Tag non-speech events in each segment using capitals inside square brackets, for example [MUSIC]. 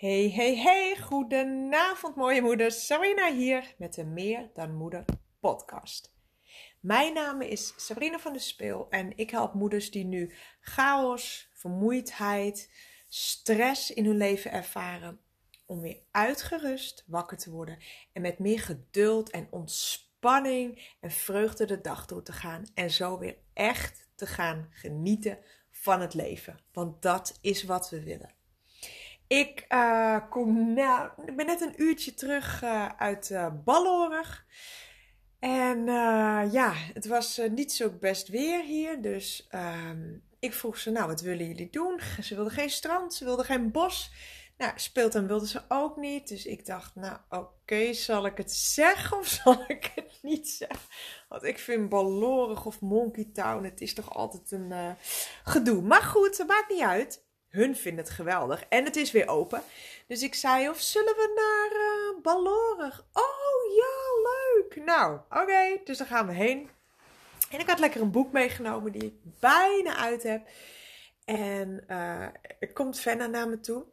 Hey, hey, hey, goedenavond mooie moeders. Sabrina hier met de Meer dan Moeder podcast. Mijn naam is Sabrina van der Speel en ik help moeders die nu chaos, vermoeidheid, stress in hun leven ervaren om weer uitgerust wakker te worden en met meer geduld en ontspanning en vreugde de dag door te gaan en zo weer echt te gaan genieten van het leven. Want dat is wat we willen. Ik, uh, kom, nou, ik ben net een uurtje terug uh, uit uh, Ballorig. En ja, het was niet zo best weer hier. Dus ehm, ik vroeg ze, nou, wat willen jullie doen? Ze wilden geen strand, ze wilden geen bos. Nou, speeltuin wilden ze ook niet. Dus ik dacht, nou, oké, zal ik het zeggen of [LAUGHS] zal ik het niet zeggen? Want ik vind Ballorig of Monkey Town, het is toch altijd een gedoe. Maar goed, het maakt niet uit hun vinden het geweldig. En het is weer open. Dus ik zei, of zullen we naar uh, Ballorig? Oh ja, leuk. Nou, oké. Dus daar gaan we heen. En ik had lekker een boek meegenomen die ik bijna uit heb. En uh, er komt Fenna naar me toe.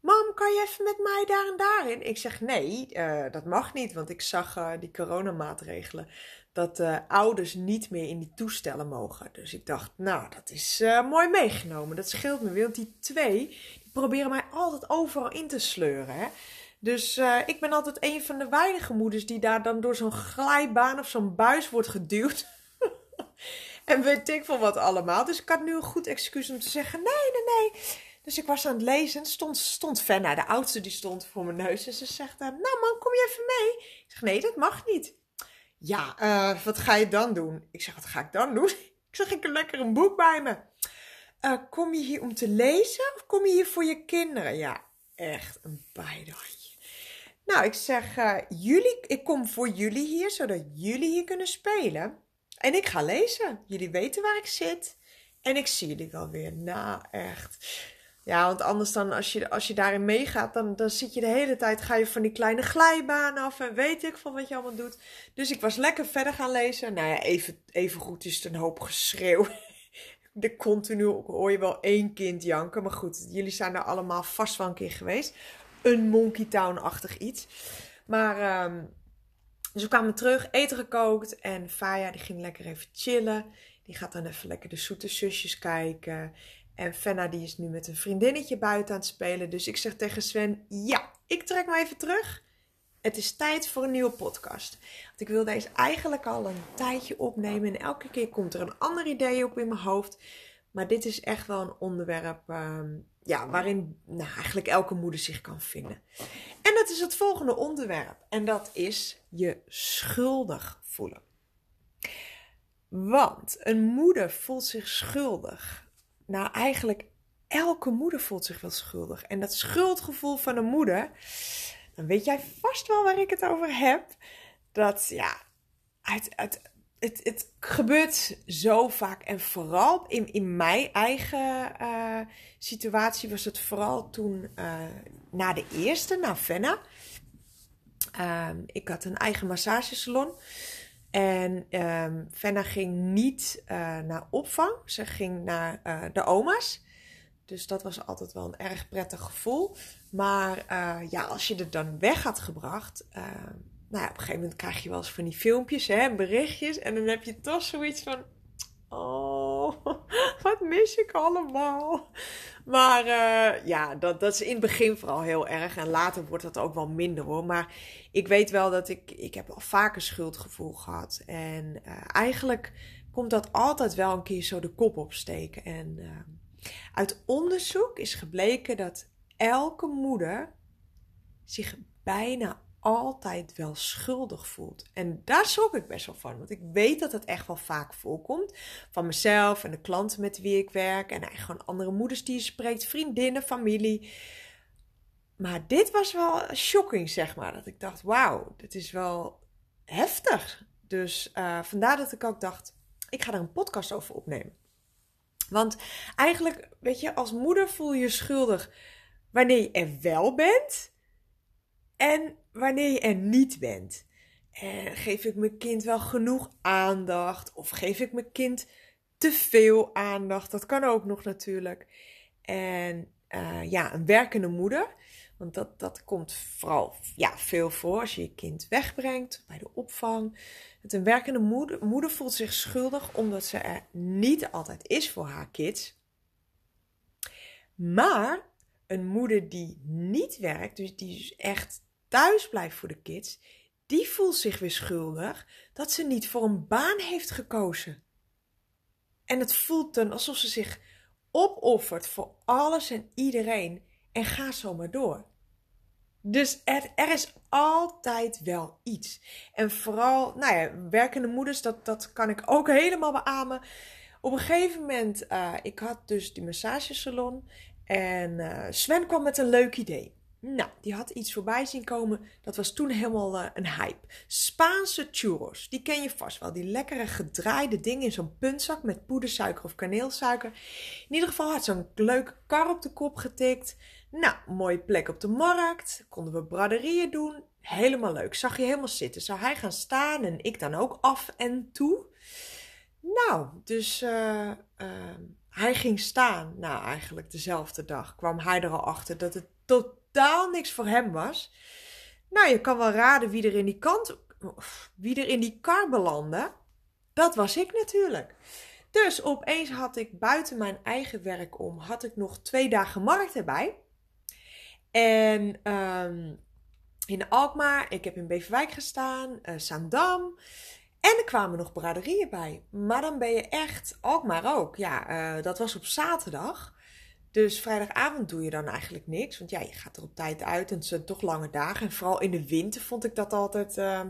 Mam, kan je even met mij daar en daarin? Ik zeg nee, uh, dat mag niet, want ik zag uh, die coronamaatregelen dat uh, ouders niet meer in die toestellen mogen. Dus ik dacht, nou, dat is mooi meegenomen. Dat scheelt me weer, want die twee die proberen mij altijd overal in te sleuren. Hè? Dus ik ben altijd een van de weinige moeders die daar dan door zo'n glijbaan of zo'n buis wordt geduwd. [LAUGHS] en weet ik van wat allemaal. Dus ik had nu een goed excuus om te zeggen, nee, nee, nee. Dus ik was aan het lezen, stond, stond Fenna, de oudste, die stond voor mijn neus. En ze zegt, nou man, kom je even mee? Ik zeg, nee, dat mag niet. Ja, uh, wat ga je dan doen? Ik zeg, wat ga ik dan doen? [LAUGHS] Ik zeg, ik heb lekker een boek bij me. Uh, kom je hier om te lezen of kom je hier voor je kinderen? Ja, echt een bijdrage. Nou, ik zeg, uh, jullie, ik kom voor jullie hier, zodat jullie hier kunnen spelen. En ik ga lezen. Jullie weten waar ik zit. En ik zie jullie wel weer. Nou, echt. Ja, want anders dan als je, als je daarin meegaat, dan, dan zit je de hele tijd, ga je van die kleine glijbanen af en weet ik van wat je allemaal doet. Dus ik was lekker verder gaan lezen. Nou ja, even, even goed is het een hoop geschreeuw. [LAUGHS] De continu hoor je wel één kind janken. Maar goed, jullie zijn er allemaal vast wel een keer geweest. Een Monkey Town-achtig iets. Maar, um, dus we kwamen terug, eten gekookt. En Faya die ging lekker even chillen. Die gaat dan even lekker de zoete zusjes kijken. En Fenna die is nu met een vriendinnetje buiten aan het spelen. Dus ik zeg tegen Sven, ja, ik trek me even terug. Het is tijd voor een nieuwe podcast. Want ik wil deze eigenlijk al een tijdje opnemen. En elke keer komt er een ander idee op in mijn hoofd. Maar dit is echt wel een onderwerp uh, ja, waarin nou, eigenlijk elke moeder zich kan vinden. En dat is het volgende onderwerp. En dat is je schuldig voelen. Want een moeder voelt zich schuldig nou, eigenlijk elke moeder voelt zich wel schuldig. En dat schuldgevoel van een moeder, dan weet jij vast wel waar ik het over heb. Dat ja, het, het, het, het gebeurt zo vaak. En vooral in, in mijn eigen uh, situatie was het vooral toen uh, na de eerste, na Venna. Uh, ik had een eigen massagesalon. En um, Fenna ging niet uh, naar opvang, ze ging naar uh, de oma's. Dus dat was altijd wel een erg prettig gevoel. Maar uh, ja, als je er dan weg had gebracht, nou ja, op een gegeven moment krijg je wel eens van die filmpjes, hè, berichtjes. En dan heb je toch zoiets van, oh, [LAUGHS] wat mis ik allemaal. Maar uh, ja, dat, dat is in het begin vooral heel erg. En later wordt dat ook wel minder hoor. Maar ik weet wel dat ik, ik heb al vaker schuldgevoel gehad. En uh, eigenlijk komt dat altijd wel een keer zo de kop opsteken. En uh, uit onderzoek is gebleken dat elke moeder zich bijna altijd wel schuldig voelt. En daar schrok ik best wel van. Want ik weet dat het echt wel vaak voorkomt. Van mezelf en de klanten met wie ik werk. En gewoon andere moeders die je spreekt. Vriendinnen, familie. Maar dit was wel shocking, zeg maar. Dat ik dacht, wauw, dit is wel heftig. Dus uh, vandaar dat ik ook dacht, ik ga er een podcast over opnemen. Want eigenlijk, weet je, als moeder voel je je schuldig wanneer je er wel bent. En wanneer je er niet bent. En geef ik mijn kind wel genoeg aandacht? Of geef ik mijn kind te veel aandacht? Dat kan ook nog natuurlijk. En uh, ja, een werkende moeder. Want dat, dat komt vooral ja, veel voor als je je kind wegbrengt bij de opvang. Het een werkende moeder, moeder voelt zich schuldig omdat ze er niet altijd is voor haar kids. Maar een moeder die niet werkt, dus die dus echt thuis blijft voor de kids, die voelt zich weer schuldig dat ze niet voor een baan heeft gekozen. En het voelt dan alsof ze zich opoffert voor alles en iedereen en ga zo maar door. Dus er, is altijd wel iets. En vooral, nou ja, werkende moeders, dat, dat kan ik ook helemaal beamen. Op een gegeven moment, uh, ik had dus die massagesalon en uh, Sven kwam met een leuk idee. Nou, die had iets voorbij zien komen. Dat was toen helemaal uh, een hype. Spaanse churros. Die ken je vast wel. Die lekkere gedraaide dingen in zo'n puntzak met poedersuiker of kaneelsuiker. In ieder geval had zo'n leuke kar op de kop getikt. Nou, mooie plek op de markt. Konden we braderieën doen. Helemaal leuk. Zag je helemaal zitten. Zou hij gaan staan en ik dan ook af en toe? Nou, dus uh, hij ging staan. Nou, eigenlijk dezelfde dag kwam hij er al achter dat het totaal niks voor hem was. Nou, je kan wel raden wie er in die kant, wie er in die kar belandde. Dat was ik natuurlijk. Dus opeens had ik buiten mijn eigen werk om, had ik nog twee dagen markt erbij. En um, in Alkmaar, ik heb in Beverwijk gestaan, uh, Zaandam. En er kwamen nog braderieën bij. Maar dan ben je echt, Alkmaar ook. Ja, uh, dat was op zaterdag. Dus vrijdagavond doe je dan eigenlijk niks. Want ja, je gaat er op tijd uit en het zijn toch lange dagen. En vooral in de winter vond ik dat altijd uh,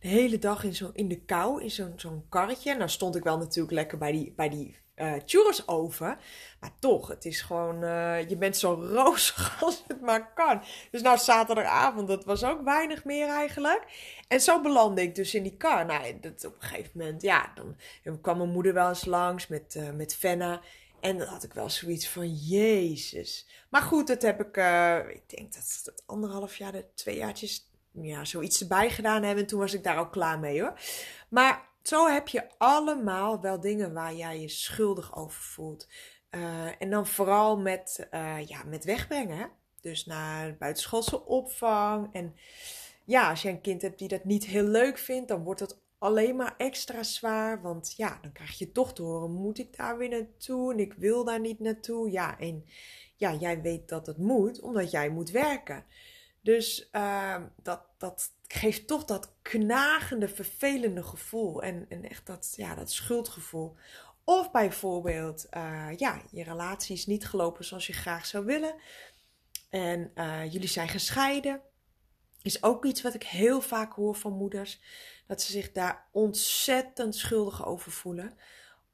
de hele dag in, zo, in de kou, in zo'n zo'n karretje. En dan stond ik wel natuurlijk lekker bij die, bij die uh, churros over. Maar toch, het is gewoon, uh, je bent zo [LAUGHS] rozig als het maar kan. Dus nou, zaterdagavond, dat was ook weinig meer eigenlijk. En zo belandde ik dus in die kar. Nou, dat, op een gegeven moment, ja, dan, dan kwam mijn moeder wel eens langs met, uh, met Fenna. En dan had ik wel zoiets van, jezus. Maar goed, dat heb ik, uh, ik denk dat het anderhalf jaar, de twee jaartjes, ja, zoiets erbij gedaan hebben. En toen was ik daar ook klaar mee hoor. Maar zo heb je allemaal wel dingen waar jij je schuldig over voelt. Uh, en dan vooral met, uh, ja, met wegbrengen. Dus naar buitenschoolse opvang. En ja, als je een kind hebt die dat niet heel leuk vindt, dan wordt het alleen maar extra zwaar. Want ja, dan krijg je toch te horen: moet ik daar weer naartoe? En ik wil daar niet naartoe. Ja, en ja, jij weet dat het moet, omdat jij moet werken. Dus uh, dat, dat geeft toch dat knagende, vervelende gevoel. En, en echt dat, ja, dat schuldgevoel. Of bijvoorbeeld, uh, ja, je relatie is niet gelopen zoals je graag zou willen. En uh, jullie zijn gescheiden. Is ook iets wat ik heel vaak hoor van moeders. Dat ze zich daar ontzettend schuldig over voelen.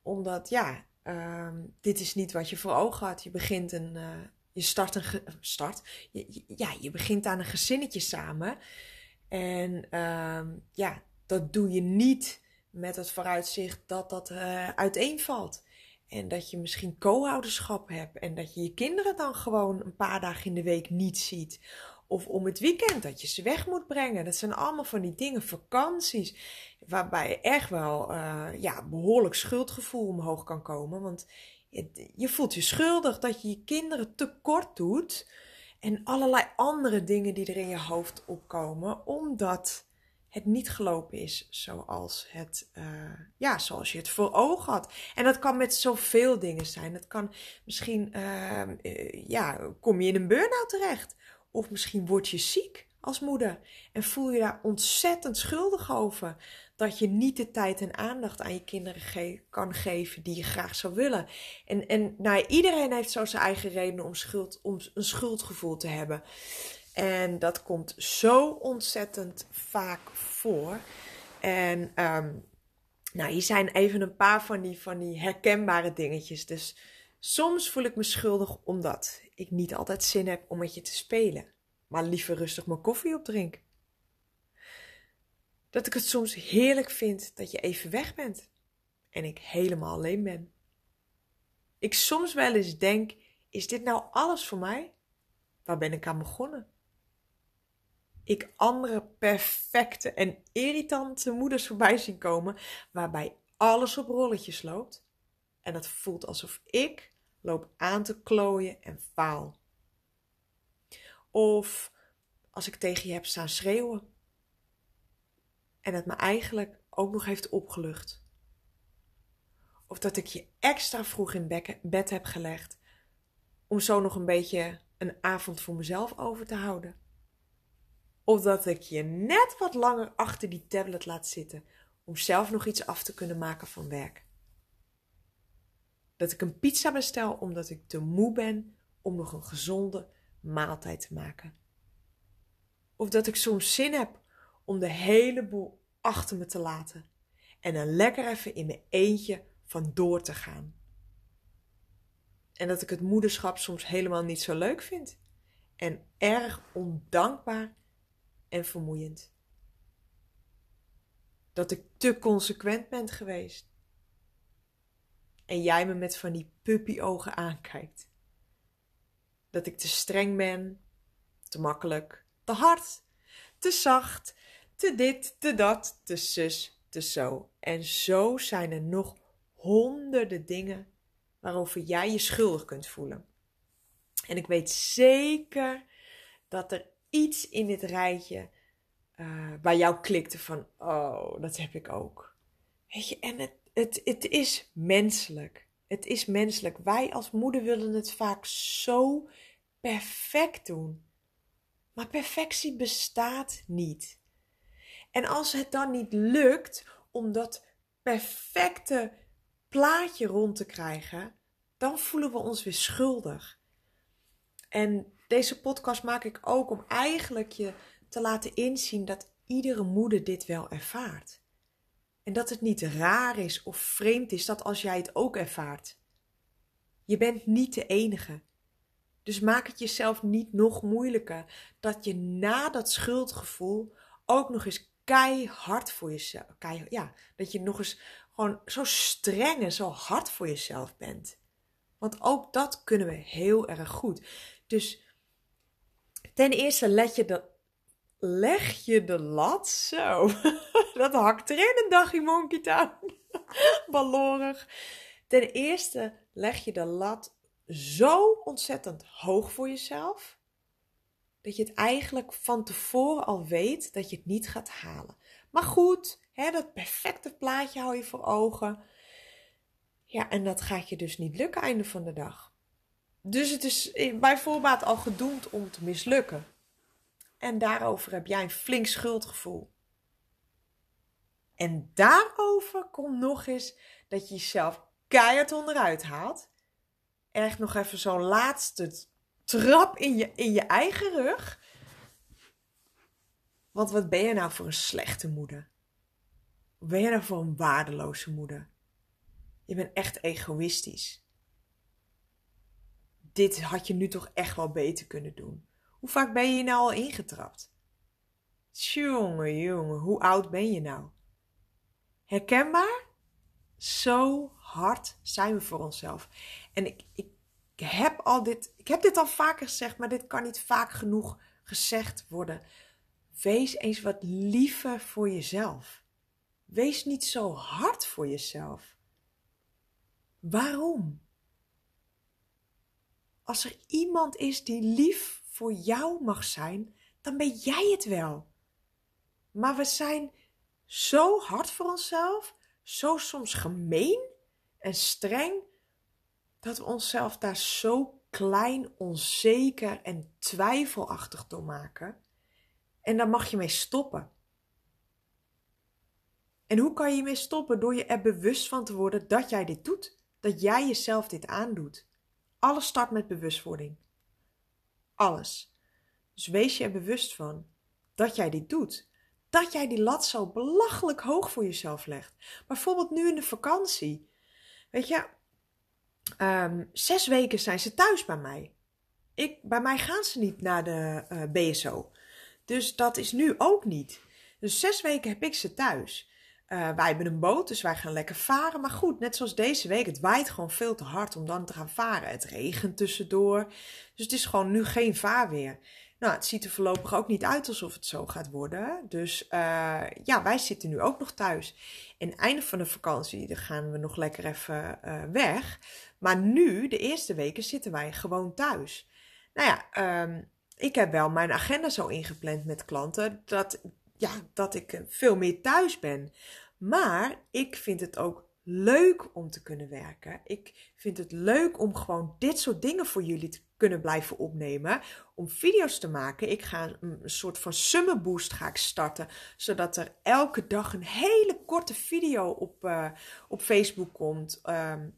Omdat, ja, uh, dit is niet wat je voor ogen had. Je begint een, uh, je start een, start, je, ja, je begint aan een gezinnetje samen. En um, ja, dat doe je niet met het vooruitzicht dat dat uh, uiteenvalt. En dat je misschien co-ouderschap hebt en dat je je kinderen dan gewoon een paar dagen in de week niet ziet. Of om het weekend dat je ze weg moet brengen. Dat zijn allemaal van die dingen, vakanties, waarbij je echt wel uh, ja, behoorlijk schuldgevoel omhoog kan komen. Want je, voelt je schuldig dat je je kinderen tekort doet en allerlei andere dingen die er in je hoofd opkomen, omdat het niet gelopen is zoals, het, uh, ja, zoals je het voor ogen had. En dat kan met zoveel dingen zijn. Het kan misschien, uh, ja, kom je in een burn-out terecht. Of misschien word je ziek als moeder en voel je daar ontzettend schuldig over dat je niet de tijd en aandacht aan je kinderen ge kan geven die je graag zou willen. En, en nou, iedereen heeft zo zijn eigen redenen om, schuld, om een schuldgevoel te hebben. En dat komt zo ontzettend vaak voor. En um, nou, hier zijn even een paar van die, van die herkenbare dingetjes. Dus soms voel ik me schuldig omdat ik niet altijd zin heb om met je te spelen. Maar liever rustig mijn koffie opdrink. Dat ik het soms heerlijk vind dat je even weg bent en ik helemaal alleen ben. Ik soms wel eens denk: is dit nou alles voor mij? Waar ben ik aan begonnen? Ik andere perfecte en irritante moeders voorbij zien komen, waarbij alles op rolletjes loopt. En het voelt alsof ik loop aan te klooien en faal. Of als ik tegen je heb staan schreeuwen. En het me eigenlijk ook nog heeft opgelucht. Of dat ik je extra vroeg in bed heb gelegd. Om zo nog een beetje een avond voor mezelf over te houden. Of dat ik je net wat langer achter die tablet laat zitten om zelf nog iets af te kunnen maken van werk. Dat ik een pizza bestel omdat ik te moe ben om nog een gezonde maaltijd te maken. Of dat ik soms zin heb om de hele boel achter me te laten en er lekker even in mijn eentje van door te gaan. En dat ik het moederschap soms helemaal niet zo leuk vind en erg ondankbaar en vermoeiend. Dat ik te consequent ben geweest. En jij me met van die puppyogen aankijkt. Dat ik te streng ben, te makkelijk, te hard, te zacht, te dit, te dat, te zus, te zo. En zo zijn er nog honderden dingen waarover jij je schuldig kunt voelen. En ik weet zeker dat er iets in dit rijtje uh, bij jou klikte van, oh, dat heb ik ook. Weet je, en het, het, het is menselijk. Het is menselijk. Wij als moeder willen het vaak zo perfect doen. Maar perfectie bestaat niet. En als het dan niet lukt om dat perfecte plaatje rond te krijgen, dan voelen we ons weer schuldig. En deze podcast maak ik ook om eigenlijk je te laten inzien dat iedere moeder dit wel ervaart. En dat het niet raar is of vreemd is dat als jij het ook ervaart. Je bent niet de enige. Dus maak het jezelf niet nog moeilijker dat je na dat schuldgevoel ook nog eens keihard voor jezelf, ja, dat je nog eens gewoon zo streng en zo hard voor jezelf bent. Want ook dat kunnen we heel erg goed. Dus ten eerste let je leg je de lat zo. [LAUGHS] dat hakt erin een dagje Monkey Town. [LAUGHS] Ballorig. Ten eerste leg je de lat zo ontzettend hoog voor jezelf. Dat je het eigenlijk van tevoren al weet dat je het niet gaat halen. Maar goed, hè, dat perfecte plaatje hou je voor ogen. Ja, en dat gaat je dus niet lukken einde van de dag. Dus het is bij voorbaat al gedoemd om te mislukken. En daarover heb jij een flink schuldgevoel. En daarover komt nog eens dat je jezelf keihard onderuit haalt. Echt nog even zo'n laatste trap in je, in je eigen rug. Want wat ben je nou voor een slechte moeder? Wat ben je nou voor een waardeloze moeder? Je bent echt egoïstisch. Dit had je nu toch echt wel beter kunnen doen. Hoe vaak ben je nou al ingetrapt? Jongen, jongen, hoe oud ben je nou? Herkenbaar? Zo hard zijn we voor onszelf. En ik, ik, heb al dit, ik heb dit al vaker gezegd, maar dit kan niet vaak genoeg gezegd worden. Wees eens wat liever voor jezelf. Wees niet zo hard voor jezelf. Waarom? Als er iemand is die lief voor jou mag zijn, dan ben jij het wel. Maar we zijn zo hard voor onszelf, zo soms gemeen en streng, dat we onszelf daar zo klein, onzeker en twijfelachtig door maken. En daar mag je mee stoppen. En hoe kan je mee stoppen? Door je er bewust van te worden dat jij dit doet. Dat jij jezelf dit aandoet. Alles start met bewustwording. Alles. Dus wees je er bewust van dat jij dit doet. Dat jij die lat zo belachelijk hoog voor jezelf legt. Bijvoorbeeld nu in de vakantie. Weet je, ehm, zes weken zijn ze thuis bij mij. Ik, bij mij gaan ze niet naar de eh, BSO. Dus dat is nu ook niet. Dus zes weken heb ik ze thuis. Uh, wij hebben een boot, dus wij gaan lekker varen. Maar goed, net zoals deze week, het waait gewoon veel te hard om dan te gaan varen. Het regent tussendoor. Dus het is gewoon nu geen vaarweer. Nou, het ziet er voorlopig ook niet uit alsof het zo gaat worden. Dus uh, ja, wij zitten nu ook nog thuis. En einde van de vakantie, dan gaan we nog lekker even uh, weg. Maar nu, de eerste weken, zitten wij gewoon thuis. Nou ja, um, ik heb wel mijn agenda zo ingepland met klanten dat, ja, dat ik veel meer thuis ben. Maar ik vind het ook leuk om te kunnen werken. Ik vind het leuk om gewoon dit soort dingen voor jullie te kunnen blijven opnemen. Om video's te maken. Ik ga een soort van summer boost ga ik starten. Zodat er elke dag een hele korte video op, uh, op Facebook komt. Um,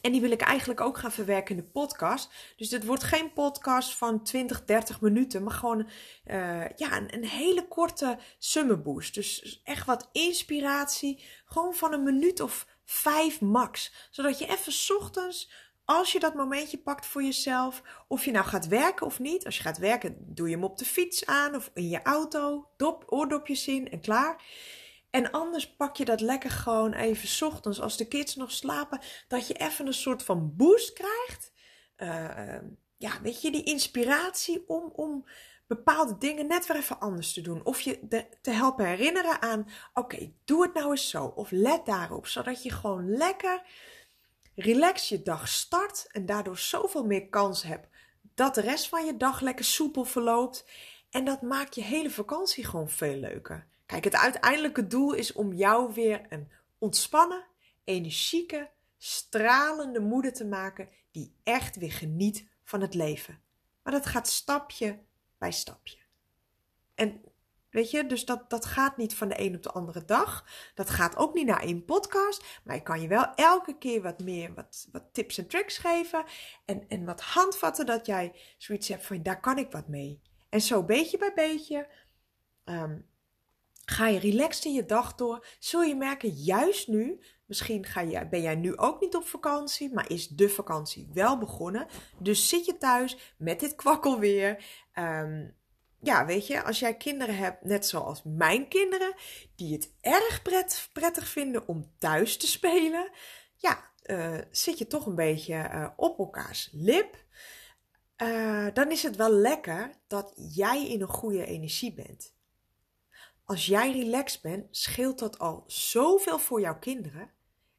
en die wil ik eigenlijk ook gaan verwerken in de podcast. Dus dit wordt geen podcast van 20, 30 minuten, maar gewoon uh, ja, een, een, hele korte summer boost. Dus echt wat inspiratie. Gewoon van een minuut of vijf max. Zodat je even ochtends, als je dat momentje pakt voor jezelf, of je nou gaat werken of niet. Als je gaat werken, doe je hem op de fiets aan of in je auto. Dop, oordopjes in en klaar. En anders pak je dat lekker gewoon even ochtends, als de kids nog slapen, dat je even een soort van boost krijgt. Uh, ja, weet je, die inspiratie om, om bepaalde dingen net weer even anders te doen. Of je te helpen herinneren aan, oké, doe het nou eens zo. Of let daarop, zodat je gewoon lekker relax je dag start en daardoor zoveel meer kans hebt dat de rest van je dag lekker soepel verloopt. En dat maakt je hele vakantie gewoon veel leuker. Kijk, het uiteindelijke doel is om jou weer een ontspannen, energieke, stralende moeder te maken die echt weer geniet van het leven. Maar dat gaat stapje bij stapje. En weet je, dus dat, dat gaat niet van de een op de andere dag. Dat gaat ook niet naar één podcast. Maar ik kan je wel elke keer wat meer wat, wat tips en tricks geven. En, en wat handvatten dat jij zoiets hebt van daar kan ik wat mee. En zo beetje bij beetje ehm, Ga je relaxed in je dag door, zul je merken, juist nu, misschien ga je, ben jij nu ook niet op vakantie, maar is de vakantie wel begonnen. Dus zit je thuis met dit kwakkelweer. Um, ja, weet je, als jij kinderen hebt, net zoals mijn kinderen, die het erg pret, prettig vinden om thuis te spelen, ja, uh, zit je toch een beetje uh, op elkaars lip. Uh, dan is het wel lekker dat jij in een goede energie bent. Als jij relaxed bent, scheelt dat al zoveel voor jouw kinderen.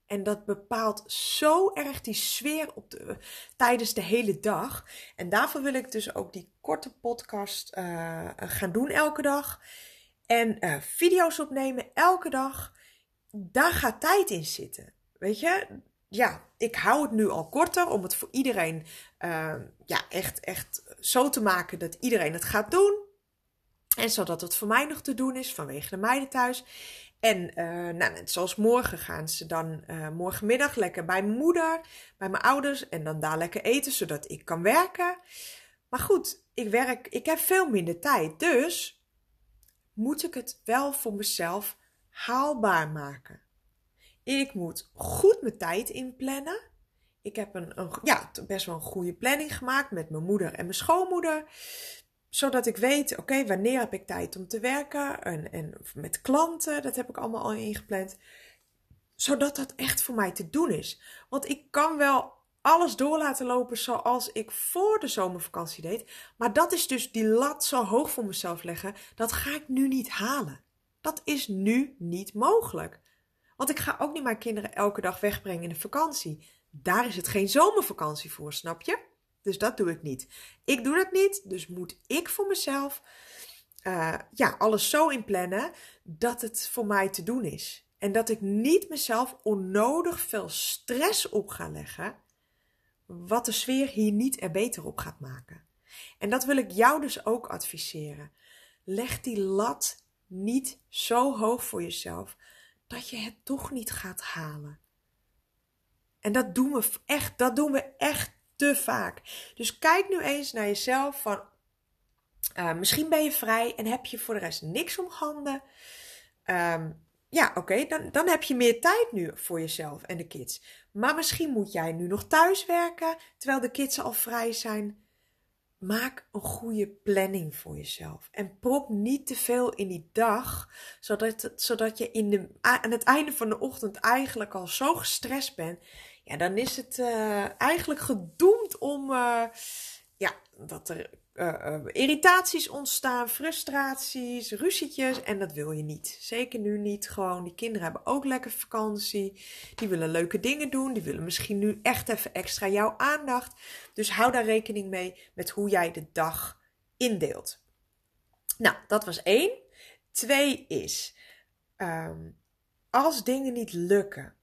En dat bepaalt zo erg die sfeer op de, tijdens de hele dag. En daarvoor wil ik dus ook die korte podcast uh, gaan doen elke dag. En uh, video's opnemen elke dag. Daar gaat tijd in zitten. Weet je? Ja, ik hou het nu al korter om het voor iedereen uh, ja, echt, echt zo te maken dat iedereen het gaat doen. En zodat het voor mij nog te doen is vanwege de meiden thuis. En uh, nou, net zoals morgen gaan ze dan uh, morgenmiddag lekker bij mijn moeder, bij mijn ouders. En dan daar lekker eten, zodat ik kan werken. Maar goed, ik werk, ik heb veel minder tijd. Dus moet ik het wel voor mezelf haalbaar maken. Ik moet goed mijn tijd inplannen. Ik heb een, een ja, best wel een goede planning gemaakt met mijn moeder en mijn schoonmoeder zodat ik weet, oké, wanneer heb ik tijd om te werken en, en met klanten, dat heb ik allemaal al ingepland. Zodat dat echt voor mij te doen is. Want ik kan wel alles door laten lopen zoals ik voor de zomervakantie deed. Maar dat is dus die lat zo hoog voor mezelf leggen. Dat ga ik nu niet halen. Dat is nu niet mogelijk. Want ik ga ook niet mijn kinderen elke dag wegbrengen in de vakantie. Daar is het geen zomervakantie voor, snap je? Dus dat doe ik niet. Ik doe dat niet, dus moet ik voor mezelf uh, ja, alles zo inplannen dat het voor mij te doen is. En dat ik niet mezelf onnodig veel stress op ga leggen, wat de sfeer hier niet er beter op gaat maken. En dat wil ik jou dus ook adviseren. Leg die lat niet zo hoog voor jezelf dat je het toch niet gaat halen. En dat doen we echt, dat doen we echt te vaak. Dus kijk nu eens naar jezelf van uh, misschien ben je vrij en heb je voor de rest niks om handen. Um, ja, oké, dan, dan heb je meer tijd nu voor jezelf en de kids. Maar misschien moet jij nu nog thuis werken terwijl de kids al vrij zijn. Maak een goede planning voor jezelf. En prop niet te veel in die dag, zodat, zodat je in de, aan het einde van de ochtend eigenlijk al zo gestrest bent ja, dan is het uh, eigenlijk gedoemd om uh, ja, dat er uh, irritaties ontstaan, frustraties, ruzietjes. En dat wil je niet. Zeker nu niet. Gewoon, die kinderen hebben ook lekker vakantie. Die willen leuke dingen doen. Die willen misschien nu echt even extra jouw aandacht. Dus hou daar rekening mee met hoe jij de dag indeelt. Nou, dat was één. Twee is, ehm, als dingen niet lukken,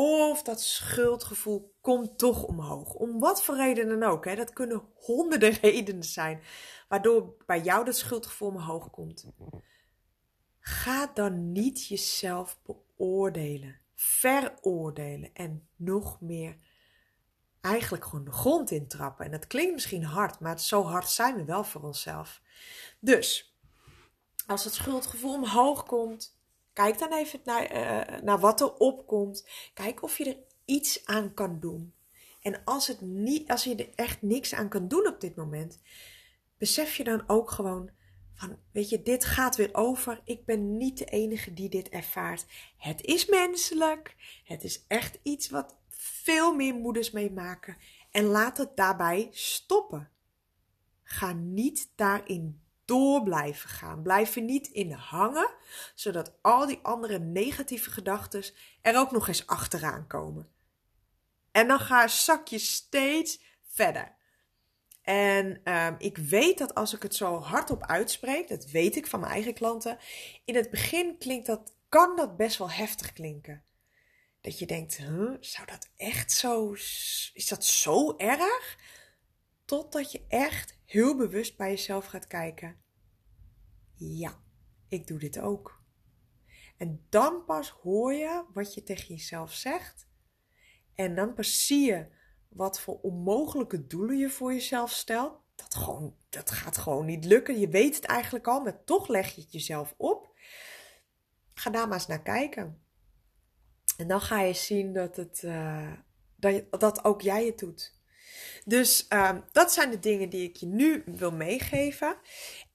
of dat schuldgevoel komt toch omhoog, om wat voor reden dan ook, hè, dat kunnen honderden [LAUGHS] redenen zijn, waardoor bij jou dat schuldgevoel omhoog komt. Ga dan niet jezelf beoordelen, veroordelen en nog meer eigenlijk gewoon de grond intrappen. En dat klinkt misschien hard, maar zo hard zijn we wel voor onszelf. Dus, als het schuldgevoel omhoog komt, kijk dan even naar, uh, naar wat er opkomt. Kijk of je er iets aan kan doen. En als, het niet, als je er echt niks aan kan doen op dit moment, besef je dan ook gewoon van, weet je, dit gaat weer over. Ik ben niet de enige die dit ervaart. Het is menselijk. Het is echt iets wat veel meer moeders meemaken. En laat het daarbij stoppen. Ga niet daarin door blijven gaan. Blijf er niet in hangen, zodat al die andere negatieve gedachten er ook nog eens achteraan komen. En dan ga zak je steeds verder. En um, ik weet dat als ik het zo hardop uitspreek, dat weet ik van mijn eigen klanten, in het begin klinkt dat, kan dat best wel heftig klinken. Dat je denkt, zou dat echt zo, is dat zo erg? Totdat je echt heel bewust bij jezelf gaat kijken. Ja, ik doe dit ook. En dan pas hoor je wat je tegen jezelf zegt. En dan pas zie je wat voor onmogelijke doelen je voor jezelf stelt. Dat, gewoon, dat gaat gewoon niet lukken. Je weet het eigenlijk al, maar toch leg je het jezelf op. Ga daar maar eens naar kijken. En dan ga je zien dat, het, uh, dat, dat ook jij het doet. Dus uh, dat zijn de dingen die ik je nu wil meegeven.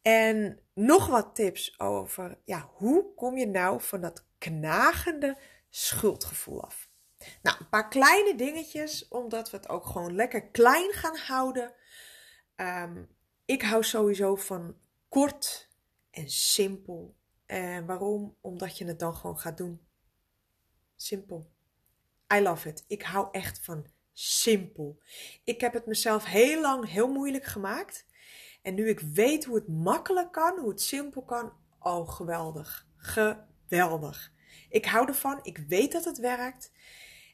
En nog wat tips over ja, hoe kom je nou van dat knagende schuldgevoel af. Nou, een paar kleine dingetjes, omdat we het ook gewoon lekker klein gaan houden. Um, ik hou sowieso van kort en simpel. En waarom? Omdat je het dan gewoon gaat doen. Simpel. I love it. Ik hou echt van simpel. Ik heb het mezelf heel lang heel moeilijk gemaakt. En nu ik weet hoe het makkelijk kan, hoe het simpel kan, oh geweldig. Geweldig. Ik hou ervan. Ik weet dat het werkt.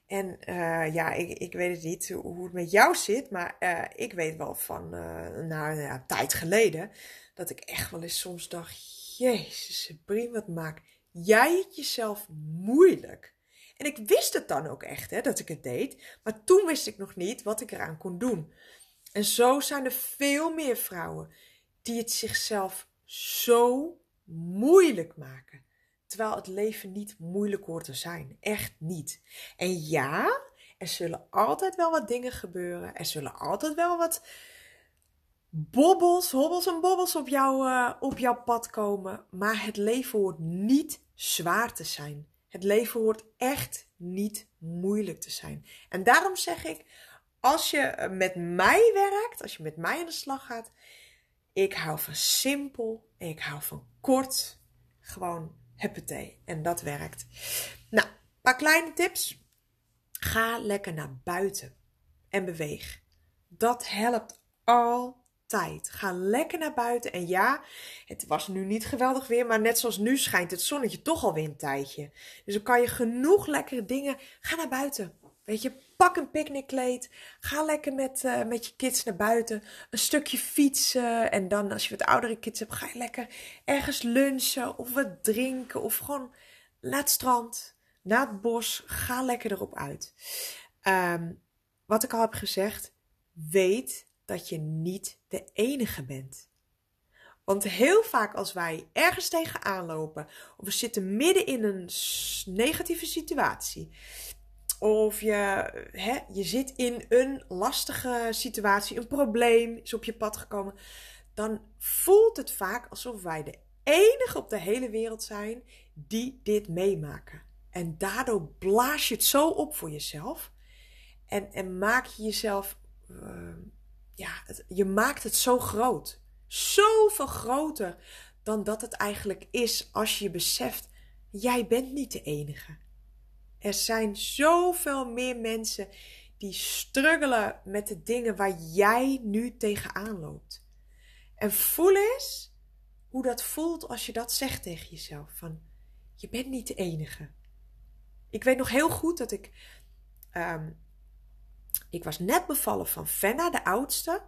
En uh, ja, ik, ik weet het niet hoe het met jou zit, maar uh, ik weet wel van, uh, ja, tijd geleden, dat ik echt wel eens soms dacht, jezus, prima, wat maak jij het jezelf moeilijk? En ik wist het dan ook echt, hè, dat ik het deed. Maar toen wist ik nog niet wat ik eraan kon doen. En zo zijn er veel meer vrouwen die het zichzelf zo moeilijk maken. Terwijl het leven niet moeilijk hoort te zijn. Echt niet. En ja, er zullen altijd wel wat dingen gebeuren. Er zullen altijd wel wat bobbels, hobbels en bobbels op, jou, uh, op jouw pad komen. Maar het leven hoort niet zwaar te zijn. Het leven hoort echt niet moeilijk te zijn. En daarom zeg ik, als je met mij werkt, als je met mij aan de slag gaat, ik hou van simpel, ik hou van kort, gewoon huppatee. En dat werkt. Nou, een paar kleine tips. Ga lekker naar buiten en beweeg. Dat helpt al tijd. Ga lekker naar buiten. En ja, het was nu niet geweldig weer, maar net zoals nu schijnt het zonnetje toch alweer een tijdje. Dus dan kan je genoeg lekkere dingen. Ga naar buiten. Weet je, pak een picknickkleed. Ga lekker met, uh, met je kids naar buiten. Een stukje fietsen. En dan als je wat oudere kids hebt, ga je lekker ergens lunchen of wat drinken. Of gewoon naar het strand, naar het bos. Ga lekker erop uit. Um, wat ik al heb gezegd, weet dat je niet de enige bent. Want heel vaak als wij ergens tegenaan lopen, of we zitten midden in een negatieve situatie, of je, hè, je zit in een lastige situatie, een probleem is op je pad gekomen, dan voelt het vaak alsof wij de enige op de hele wereld zijn die dit meemaken. En daardoor blaas je het zo op voor jezelf en, en maak je jezelf. Uh, ja, je maakt het zo groot. Zoveel groter dan dat het eigenlijk is als je beseft, jij bent niet de enige. Er zijn zoveel meer mensen die struggelen met de dingen waar jij nu tegenaan loopt. En voel eens hoe dat voelt als je dat zegt tegen jezelf. Van, je bent niet de enige. Ik weet nog heel goed dat ik... Um, ik was net bevallen van Fenna, de oudste.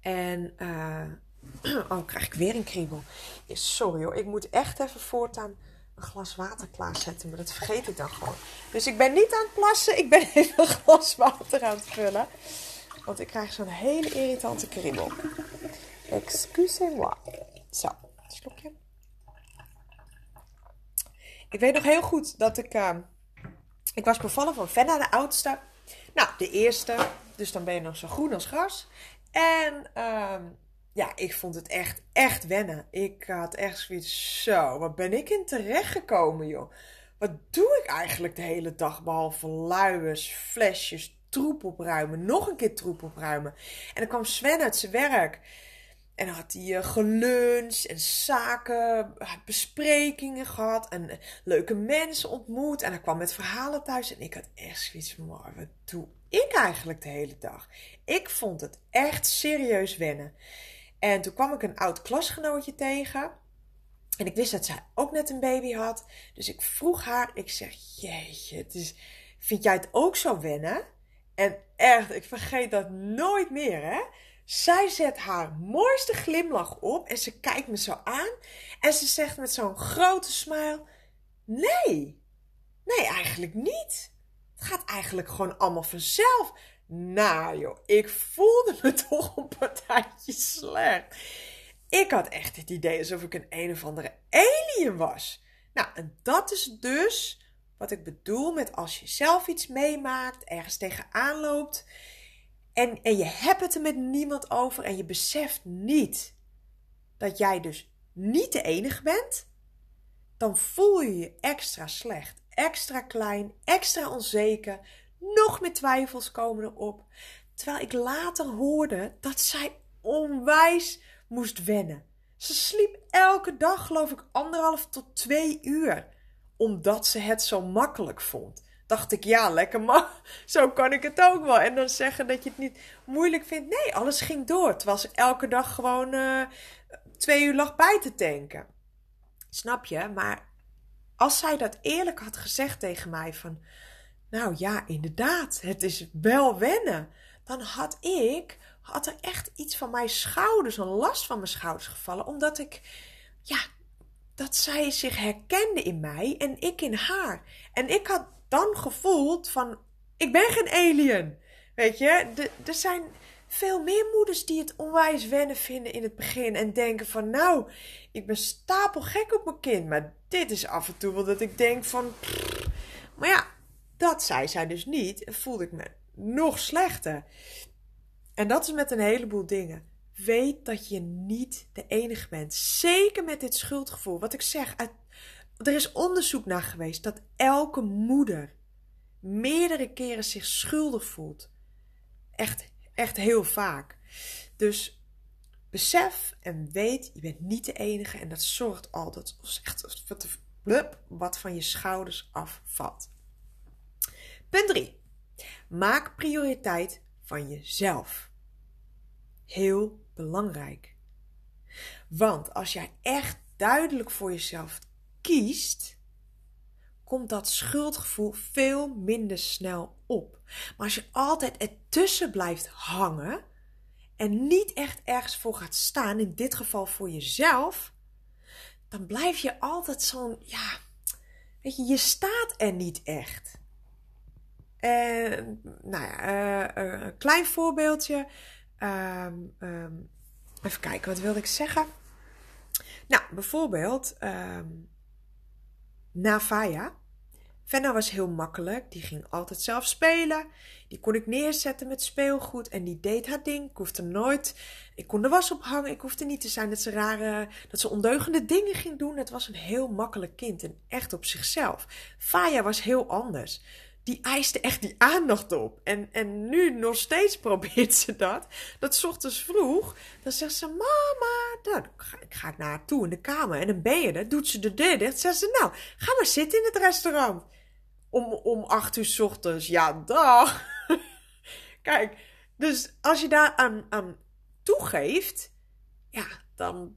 En... Uh, [CLEARS THROAT] oh, krijg ik weer een kriebel. Sorry hoor, ik moet echt even voortaan een glas water klaarzetten. Maar dat vergeet ik dan gewoon. Dus ik ben niet aan het plassen. Ik ben [LAUGHS] even een glas water aan het vullen. Want ik krijg zo'n hele irritante kriebel. Excusez-moi. Zo, slokje. Ik weet nog heel goed dat ik... Uh, ik was bevallen van Venna, de oudste. Nou, de eerste. Dus dan ben je nog zo groen als gras. En... Uh, ja, ik vond het echt, echt wennen. Ik had echt zoiets, zo, wat ben ik in terecht gekomen, joh. Wat doe ik eigenlijk de hele dag, behalve luiers, flesjes, troep opruimen, nog een keer troep opruimen. En dan kwam Sven uit zijn werk. En dan had hij uh, geluncht en zaken, besprekingen gehad en uh, leuke mensen ontmoet. En hij kwam met verhalen thuis. En ik had echt zoiets van, wat doe ik eigenlijk de hele dag? Ik vond het echt serieus wennen. En toen kwam ik een oud klasgenootje tegen. En ik wist dat zij ook net een baby had. Dus ik vroeg haar, ik zeg, jeetje, vind jij het ook zo wennen? En echt, ik vergeet dat nooit meer, hè? Zij zet haar mooiste glimlach op en ze kijkt me zo aan. En ze zegt met zo'n grote smile, nee, nee, eigenlijk niet. Het gaat eigenlijk gewoon allemaal vanzelf. Nou joh, ik voelde me [LAUGHS] toch een partijtje slecht. Ik had echt het idee alsof ik een een of andere alien was. Nou, en dat is dus wat ik bedoel met als je zelf iets meemaakt, ergens tegenaan loopt en, en je hebt het er met niemand over en je beseft niet dat jij dus niet de enige bent, dan voel je je extra slecht, extra klein, extra onzeker, nog meer twijfels komen erop. Terwijl ik later hoorde dat zij onwijs moest wennen. Ze sliep elke dag, geloof ik, anderhalf tot twee uur. Omdat ze het zo makkelijk vond. Dacht ik, ja, lekker maar. [LAUGHS] Zo kan ik het ook wel. En dan zeggen dat je het niet moeilijk vindt. Nee, alles ging door. Terwijl ze elke dag gewoon uh, twee uur lag bij te tanken. Snap je? Maar als zij dat eerlijk had gezegd tegen mij van... Nou ja, inderdaad, het is wel wennen. Dan had ik, had er echt iets van mijn schouders, een last van mijn schouders gevallen. Omdat ik, ja, dat zij zich herkende in mij en ik in haar. En ik had dan gevoeld van, ik ben geen alien. Weet je, er zijn veel meer moeders die het onwijs wennen vinden in het begin. En denken van, nou, ik ben stapelgek op mijn kind. Maar dit is af en toe wel dat ik denk van... maar ja, dat zei zij dus niet en voelde ik me nog slechter. En dat is met een heleboel dingen. Weet dat je niet de enige bent. Zeker met dit schuldgevoel. Wat ik zeg, er is onderzoek naar geweest dat elke moeder meerdere keren zich schuldig voelt. Echt, echt heel vaak. Dus besef en weet, je bent niet de enige en dat zorgt altijd echt wat van je schouders afvalt. Punt 3. Maak prioriteit van jezelf. Heel belangrijk. Want als jij echt duidelijk voor jezelf kiest, komt dat schuldgevoel veel minder snel op. Maar als je altijd ertussen blijft hangen en niet echt ergens voor gaat staan, in dit geval voor jezelf, dan blijf je altijd zo'n, ja, weet je, je staat er niet echt. En, nou ja, uh, uh, een klein voorbeeldje. Um, um, even kijken, wat wilde ik zeggen? Nou, bijvoorbeeld, um, Navaya. Venna was heel makkelijk. Die ging altijd zelf spelen. Die kon ik neerzetten met speelgoed. En die deed haar ding. Ik hoefde nooit. Ik kon de was ophangen. Ik hoefde niet te zijn dat ze rare. dat ze ondeugende dingen ging doen. Het was een heel makkelijk kind. En echt op zichzelf. Faya was heel anders die eiste echt die aandacht op. En, en nu nog steeds [LAUGHS] probeert ze dat. Dat s ochtends vroeg, dan zegt ze: Mama, dan ga, ga ik naar haar toe in de kamer. En dan ben je er, doet ze de deur dicht. Zegt ze: Nou, ga maar zitten in het restaurant. Om, om acht uur s ochtends. Ja, dag. [LAUGHS] Kijk, dus als je daar aan, aan toegeeft ja, dan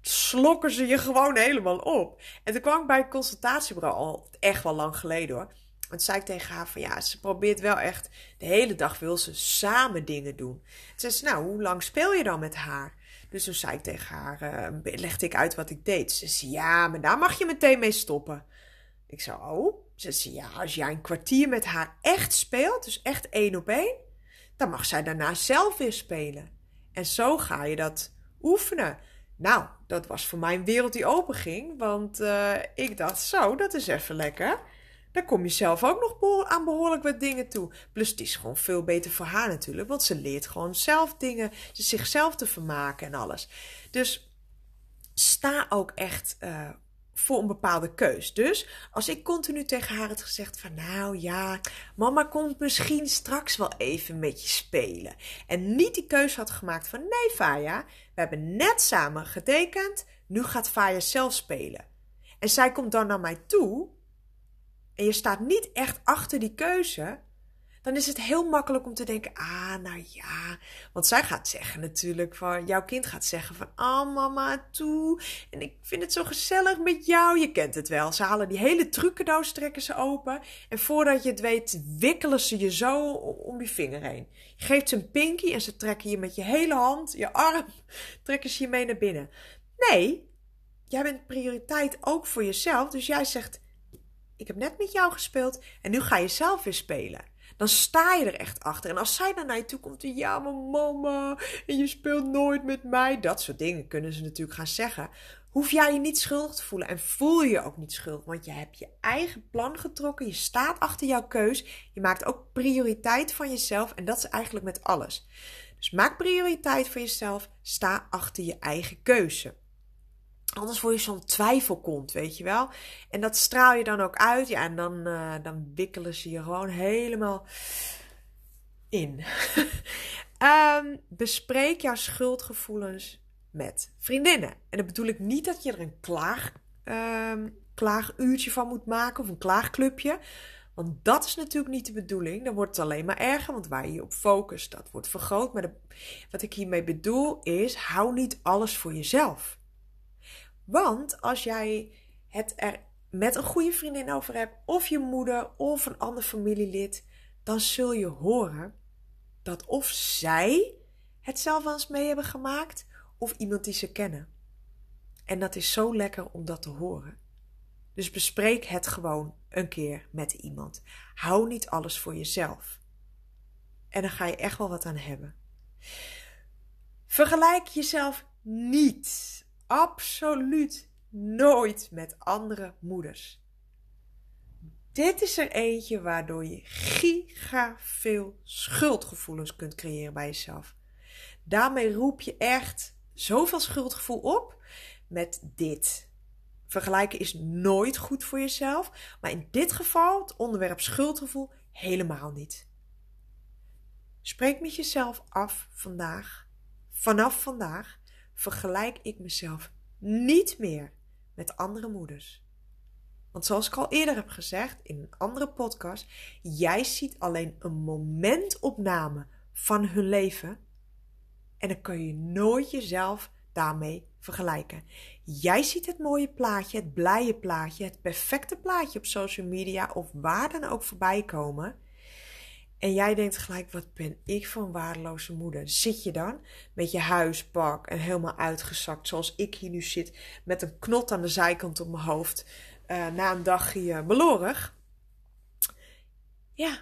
slokken ze je gewoon helemaal op. En toen kwam ik bij het consultatiebureau al echt wel lang geleden hoor. Toen zei ik tegen haar van ja, ze probeert wel echt de hele dag wil ze samen dingen doen. Ze zei nou, hoe lang speel je dan met haar? Dus toen zei ik tegen haar, uh, legde ik uit wat ik deed. Ze zei ja, maar daar mag je meteen mee stoppen. Ik zei oh. Ze zei ja, als jij een kwartier met haar echt speelt, dus echt één op één, dan mag zij daarna zelf weer spelen. En zo ga je dat oefenen. Nou, dat was voor mij een wereld die open ging. Want uh, ik dacht, zo, dat is even lekker. Dan kom je zelf ook nog aan behoorlijk wat dingen toe. Plus het is gewoon veel beter voor haar natuurlijk. Want ze leert gewoon zelf dingen, zichzelf te vermaken en alles. Dus sta ook echt uh, voor een bepaalde keus. Dus als ik continu tegen haar had gezegd van nou ja, mama komt misschien straks wel even met je spelen. En niet die keuze had gemaakt van nee Faya, we hebben net samen getekend, nu gaat Faya zelf spelen. En zij komt dan naar mij toe en je staat niet echt achter die keuze, dan is het heel makkelijk om te denken: ah, nou ja. Want zij gaat zeggen natuurlijk van, jouw kind gaat zeggen van, ah, oh, mama, toe. En ik vind het zo gezellig met jou. Je kent het wel. Ze halen die hele trucendoos, trekken ze open. En voordat je het weet, wikkelen ze je zo om je vinger heen. Je geeft ze een pinky en ze trekken je met je hele hand, je arm, [LAUGHS] trekken ze je mee naar binnen. Nee, jij bent prioriteit ook voor jezelf. Dus jij zegt, ik heb net met jou gespeeld en nu ga je zelf weer spelen dan sta je er echt achter. En als zij dan naar je toe komt en ja, maar mama, en je speelt nooit met mij, dat soort dingen kunnen ze natuurlijk gaan zeggen. Hoef jij je niet schuldig te voelen en voel je je ook niet schuldig, want je hebt je eigen plan getrokken, je staat achter jouw keus, je maakt ook prioriteit van jezelf en dat is eigenlijk met alles. Dus maak prioriteit voor jezelf, sta achter je eigen keuze. Anders word je zo'n twijfelkont, weet je wel. En dat straal je dan ook uit. Ja, en dan, uh, dan wikkelen ze je gewoon helemaal in. um, [LAUGHS] bespreek jouw schuldgevoelens met vriendinnen. En dan bedoel ik niet dat je er een klaag, um, klaaguurtje van moet maken of een klaagclubje. Want dat is natuurlijk niet de bedoeling. Dan wordt het alleen maar erger, want waar je je op focust, dat wordt vergroot. Maar wat ik hiermee bedoel is, hou niet alles voor jezelf. Want als jij het er met een goede vriendin over hebt, of je moeder of een ander familielid, dan zul je horen dat of zij het zelf wel eens mee hebben gemaakt, of iemand die ze kennen. En dat is zo lekker om dat te horen. Dus bespreek het gewoon een keer met iemand. Hou niet alles voor jezelf. En dan ga je echt wel wat aan hebben. Vergelijk jezelf niet absoluut nooit met andere moeders. Dit is er eentje waardoor je giga veel schuldgevoelens kunt creëren bij jezelf. Daarmee roep je echt zoveel schuldgevoel op met dit. Vergelijken is nooit goed voor jezelf, maar in dit geval, het onderwerp schuldgevoel, helemaal niet. Spreek met jezelf af vandaag, vanaf vandaag, vergelijk ik mezelf niet meer met andere moeders. Want zoals ik al eerder heb gezegd in een andere podcast, jij ziet alleen een momentopname van hun leven en dan kun je nooit jezelf daarmee vergelijken. Jij ziet het mooie plaatje, het blije plaatje, het perfecte plaatje op social media of waar dan ook voorbij komen. En jij denkt gelijk, wat ben ik voor een waardeloze moeder. Zit je dan met je huispak en helemaal uitgezakt, zoals ik hier nu zit, met een knot aan de zijkant op mijn hoofd, uh, na een dagje belorig. Ja,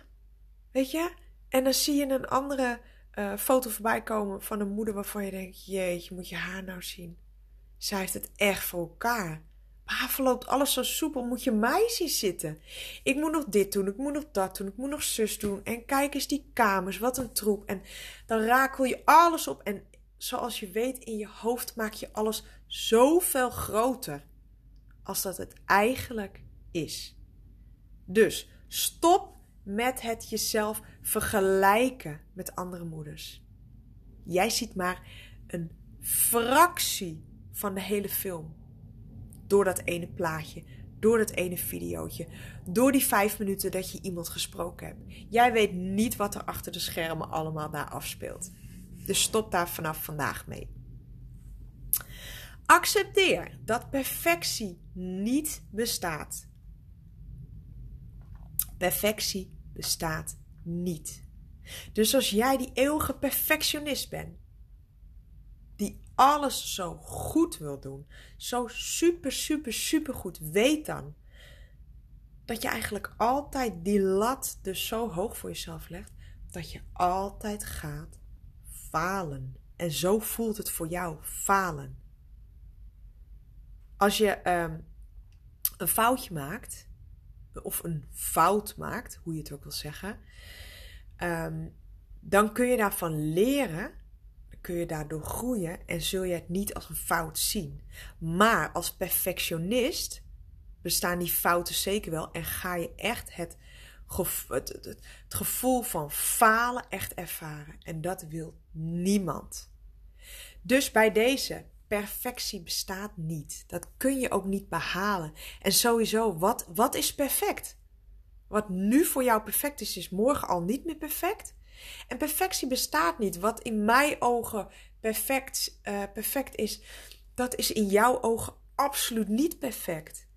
weet je? En dan zie je een andere uh, foto voorbij komen van een moeder waarvan je denkt, jeetje, moet je haar nou zien. Zij heeft het echt voor elkaar. Maar verloopt alles zo soepel, moet je mij zien zitten. Ik moet nog dit doen, ik moet nog dat doen, ik moet nog zus doen. En kijk eens die kamers, wat een troep. En dan rakel je alles op. En zoals je weet, in je hoofd maak je alles zoveel groter. Als dat het eigenlijk is. Dus stop met het jezelf vergelijken met andere moeders. Jij ziet maar een fractie van de hele film door dat ene plaatje, door dat ene videootje, door die vijf minuten dat je iemand gesproken hebt. Jij weet niet wat er achter de schermen allemaal daar afspeelt. Dus stop daar vanaf vandaag mee. Accepteer dat perfectie niet bestaat. Perfectie bestaat niet. Dus als jij die eeuwige perfectionist bent, alles zo goed wil doen, zo super, super, super goed, weet dan dat je eigenlijk altijd die lat dus zo hoog voor jezelf legt, dat je altijd gaat falen. En zo voelt het voor jou falen. Als je um, een foutje maakt, of een fout maakt, hoe je het ook wil zeggen, um, dan kun je daarvan leren, kun je daardoor groeien en zul je het niet als een fout zien. Maar als perfectionist bestaan die fouten zeker wel en ga je echt het, het, het, het gevoel van falen echt ervaren. En dat wil niemand. Dus bij deze, perfectie bestaat niet. Dat kun je ook niet behalen. En sowieso, wat, wat is perfect? Wat nu voor jou perfect is, is morgen al niet meer perfect. En perfectie bestaat niet. Wat in mijn ogen perfect, uh, perfect is, dat is in jouw ogen absoluut niet perfect.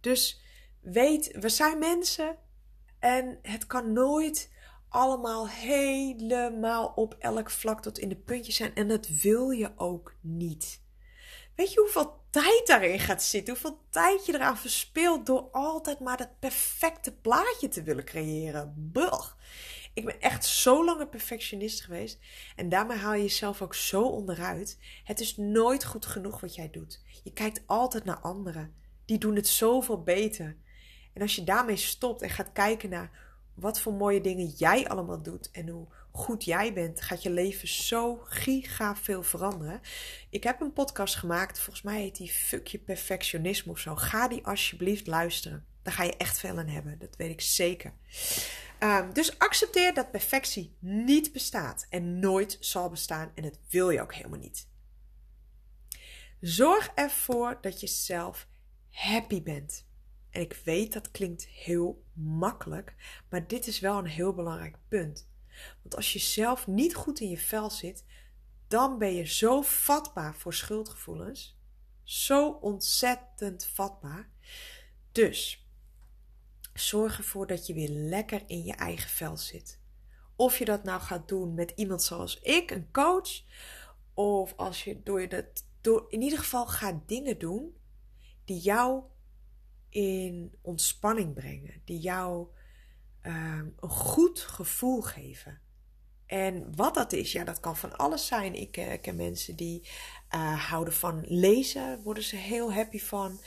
Dus weet, we zijn mensen en het kan nooit allemaal helemaal op elk vlak tot in de puntjes zijn. En dat wil je ook niet. Weet je hoeveel tijd daarin gaat zitten? Hoeveel tijd je eraan verspeelt door altijd maar dat perfecte plaatje te willen creëren? Bug. Ik ben echt zo lang een perfectionist geweest. En daarmee haal je jezelf ook zo onderuit. Het is nooit goed genoeg wat jij doet. Je kijkt altijd naar anderen. Die doen het zoveel beter. En als je daarmee stopt en gaat kijken naar wat voor mooie dingen jij allemaal doet en hoe goed jij bent, gaat je leven zo giga veel veranderen. Ik heb een podcast gemaakt, volgens mij heet die Fuck je perfectionisme of zo. Ga die alsjeblieft luisteren. Daar ga je echt veel aan hebben, dat weet ik zeker. Um, dus accepteer dat perfectie niet bestaat en nooit zal bestaan en dat wil je ook helemaal niet. Zorg ervoor dat je zelf happy bent. En ik weet dat klinkt heel makkelijk, maar dit is wel een heel belangrijk punt. Want als je zelf niet goed in je vel zit, dan ben je zo vatbaar voor schuldgevoelens. Zo ontzettend vatbaar. Dus zorg ervoor dat je weer lekker in je eigen vel zit. Of je dat nou gaat doen met iemand zoals ik, een coach, of als je door je dat door in ieder geval gaat dingen doen die jou in ontspanning brengen, die jou um, een goed gevoel geven. En wat dat is, ja, dat kan van alles zijn. Ik uh, ken mensen die uh, houden van lezen, worden ze heel happy van.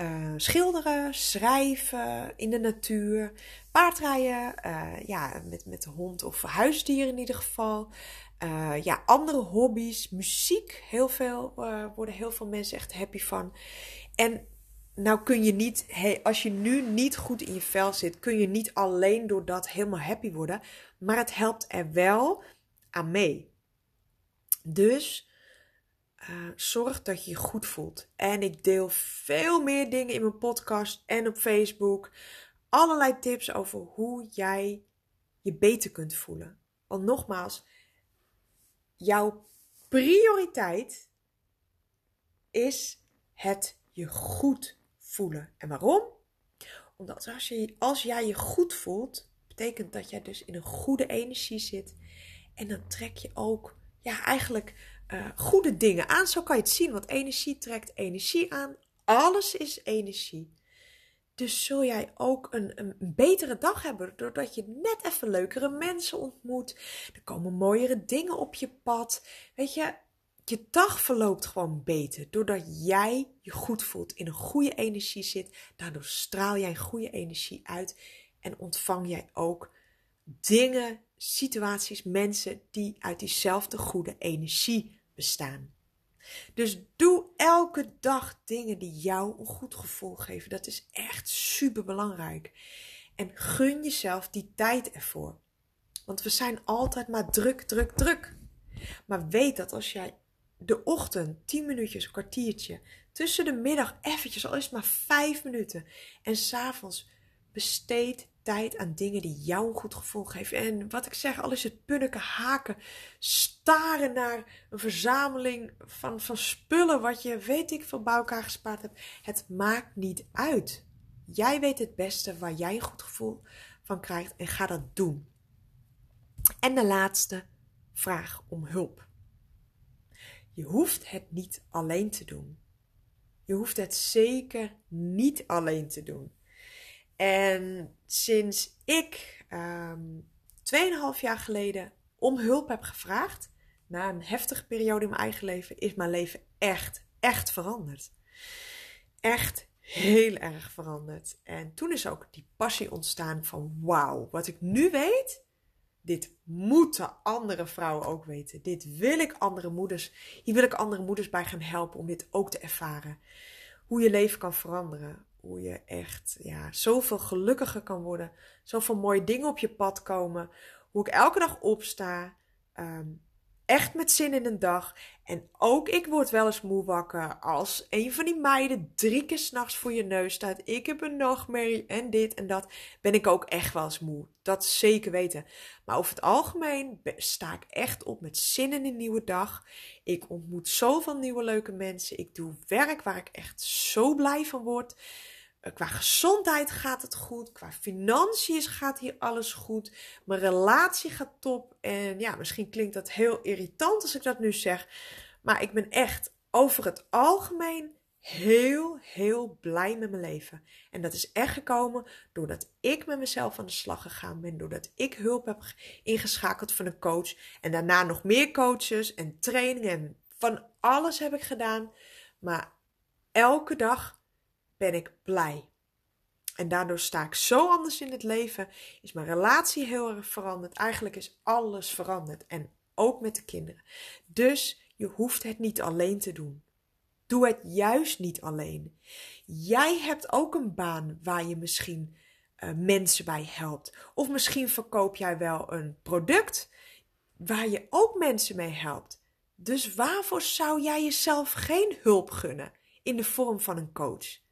Uh, schilderen, schrijven in de natuur, paardrijden, ja, met, met de hond of huisdieren in ieder geval. ja, andere hobby's, muziek, heel veel, worden heel veel mensen echt happy van. En nou kun je niet, hey, als je nu niet goed in je vel zit, kun je niet alleen door dat helemaal happy worden. Maar het helpt er wel aan mee. Dus uh, zorg dat je je goed voelt. En ik deel veel meer dingen in mijn podcast en op Facebook. Allerlei tips over hoe jij je beter kunt voelen. Want nogmaals, jouw prioriteit is het je goed voelen. En waarom? Omdat als, als jij je goed voelt, betekent dat jij dus in een goede energie zit. En dan trek je ook ja, eigenlijk uh, goede dingen aan. Zo kan je het zien, want energie trekt energie aan. Alles is energie. Dus zul jij ook een, een, betere dag hebben doordat je net even leukere mensen ontmoet. Er komen mooiere dingen op je pad. Weet je, je dag verloopt gewoon beter. Doordat jij je goed voelt, in een goede energie zit. Daardoor straal jij een goede energie uit. En ontvang jij ook dingen, situaties, mensen die uit diezelfde goede energie bestaan. Dus doe elke dag dingen die jou een goed gevoel geven. Dat is echt super belangrijk. En gun jezelf die tijd ervoor. Want we zijn altijd maar druk, druk, druk. Maar weet dat als jij de ochtend 10 minuutjes, een kwartiertje. Tussen de middag eventjes, al is maar 5 minuten. En s'avonds besteed tijd aan dingen die jou een goed gevoel geven. En wat ik zeg, al is het punniken, haken, staren naar een verzameling van, van spullen wat je weet ik veel bij elkaar gespaard hebt. Het maakt niet uit. Jij weet het beste waar jij een goed gevoel van krijgt en ga dat doen. En de laatste, vraag om hulp. Je hoeft het niet alleen te doen. Je hoeft het zeker niet alleen te doen. En sinds ik um, ehm, 2,5 jaar geleden om hulp heb gevraagd, na een heftige periode in mijn eigen leven, is mijn leven echt, echt veranderd. Echt heel erg veranderd. En toen is ook die passie ontstaan van wauw, wat ik nu weet, dit moeten andere vrouwen ook weten. Dit wil ik andere moeders, hier wil ik andere moeders bij gaan helpen om dit ook te ervaren. Hoe je leven kan veranderen. Hoe je echt ja, zoveel gelukkiger kan worden. Zoveel mooie dingen op je pad komen. Hoe ik elke dag opsta. Um, echt met zin in een dag. En ook ik word wel eens moe wakker als een van die meiden drie keer s'nachts voor je neus staat. Ik heb een nachtmerrie en dit en dat. Ben ik ook echt wel eens moe. Dat zeker weten. Maar over het algemeen sta ik echt op met zin in een nieuwe dag. Ik ontmoet zoveel nieuwe leuke mensen. Ik doe werk waar ik echt zo blij van word. Eh, qua gezondheid gaat het goed. Qua financiën gaat hier alles goed. Mijn relatie gaat top. En ja, misschien klinkt dat heel irritant als ik dat nu zeg. Maar ik ben echt over het algemeen heel, heel blij met mijn leven. En dat is echt gekomen doordat ik met mezelf aan de slag gegaan ben. Doordat ik hulp heb ingeschakeld van een coach. En daarna nog meer coaches en trainingen. En van alles heb ik gedaan. Maar elke dag ben ik blij. En daardoor sta ik zo anders in het leven. Is mijn relatie heel erg veranderd. Eigenlijk is alles veranderd. En ook met de kinderen. Dus je hoeft het niet alleen te doen. Doe het juist niet alleen. Jij hebt ook een baan waar je misschien uh, mensen bij helpt. Of misschien verkoop jij wel een product waar je ook mensen mee helpt. Dus waarvoor zou jij jezelf geen hulp gunnen in de vorm van een coach?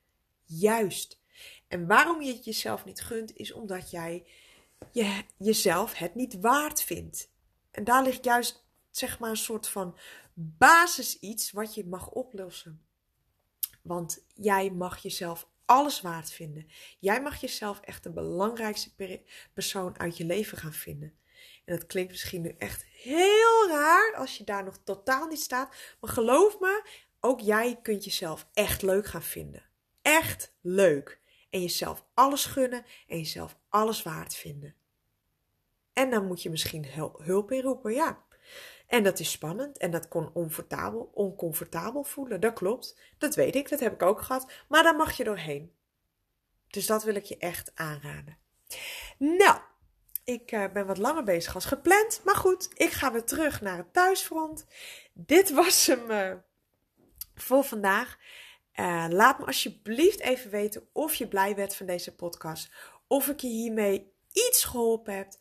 Juist. En waarom je het jezelf niet gunt, is omdat jij je, jezelf het niet waard vindt. En daar ligt juist, zeg maar, een soort van basis iets wat je mag oplossen. Want jij mag jezelf alles waard vinden. Jij mag jezelf echt de belangrijkste persoon uit je leven gaan vinden. En dat klinkt misschien nu echt heel raar als je daar nog totaal niet staat. Maar geloof me, ook jij kunt jezelf echt leuk gaan vinden echt leuk. En jezelf alles gunnen en jezelf alles waard vinden. En dan moet je misschien hulp inroepen, ja. En dat is spannend en dat kon oncomfortabel, oncomfortabel voelen. Dat klopt, dat weet ik, dat heb ik ook gehad. Maar daar mag je doorheen. Dus dat wil ik je echt aanraden. Nou, ik uh, ben wat langer bezig als gepland. Maar goed, ik ga weer terug naar het thuisfront. Dit was hem uh, voor vandaag. Laat me alsjeblieft even weten of je blij werd van deze podcast. Of ik je hiermee iets geholpen heb.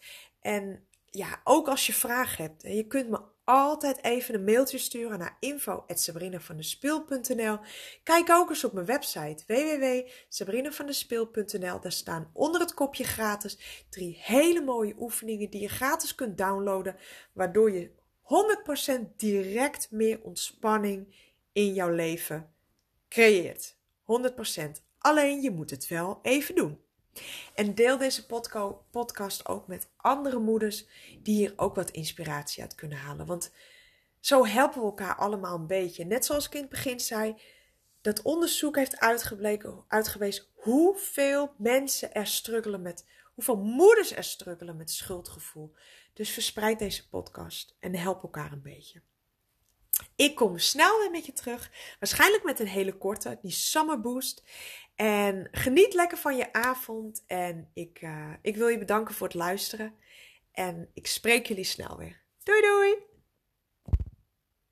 En ja, ook als je vragen hebt. Je kunt me altijd even een mailtje sturen naar info.sabrinavandespeel.nl Kijk ook eens op mijn website www.sabrinavandespeel.nl Daar staan onder het kopje gratis drie hele mooie oefeningen die je gratis kunt downloaden. Waardoor je 100% direct meer ontspanning in jouw leven creëert. 100%. Alleen je moet het wel even doen. En deel deze podcast ook met andere moeders die hier ook wat inspiratie uit kunnen halen. Want zo helpen we elkaar allemaal een beetje. Net zoals ik in het begin zei, dat onderzoek heeft uitgebleken, uitgewezen hoeveel mensen er struggelen met, hoeveel moeders er struggelen met schuldgevoel. Dus verspreid deze podcast en help elkaar een beetje. Ik kom snel weer met je terug. Waarschijnlijk met een hele korte, die Summer Boost. En geniet lekker van je avond. En ik, uh, ik wil je bedanken voor het luisteren. En ik spreek jullie snel weer. Doei doei!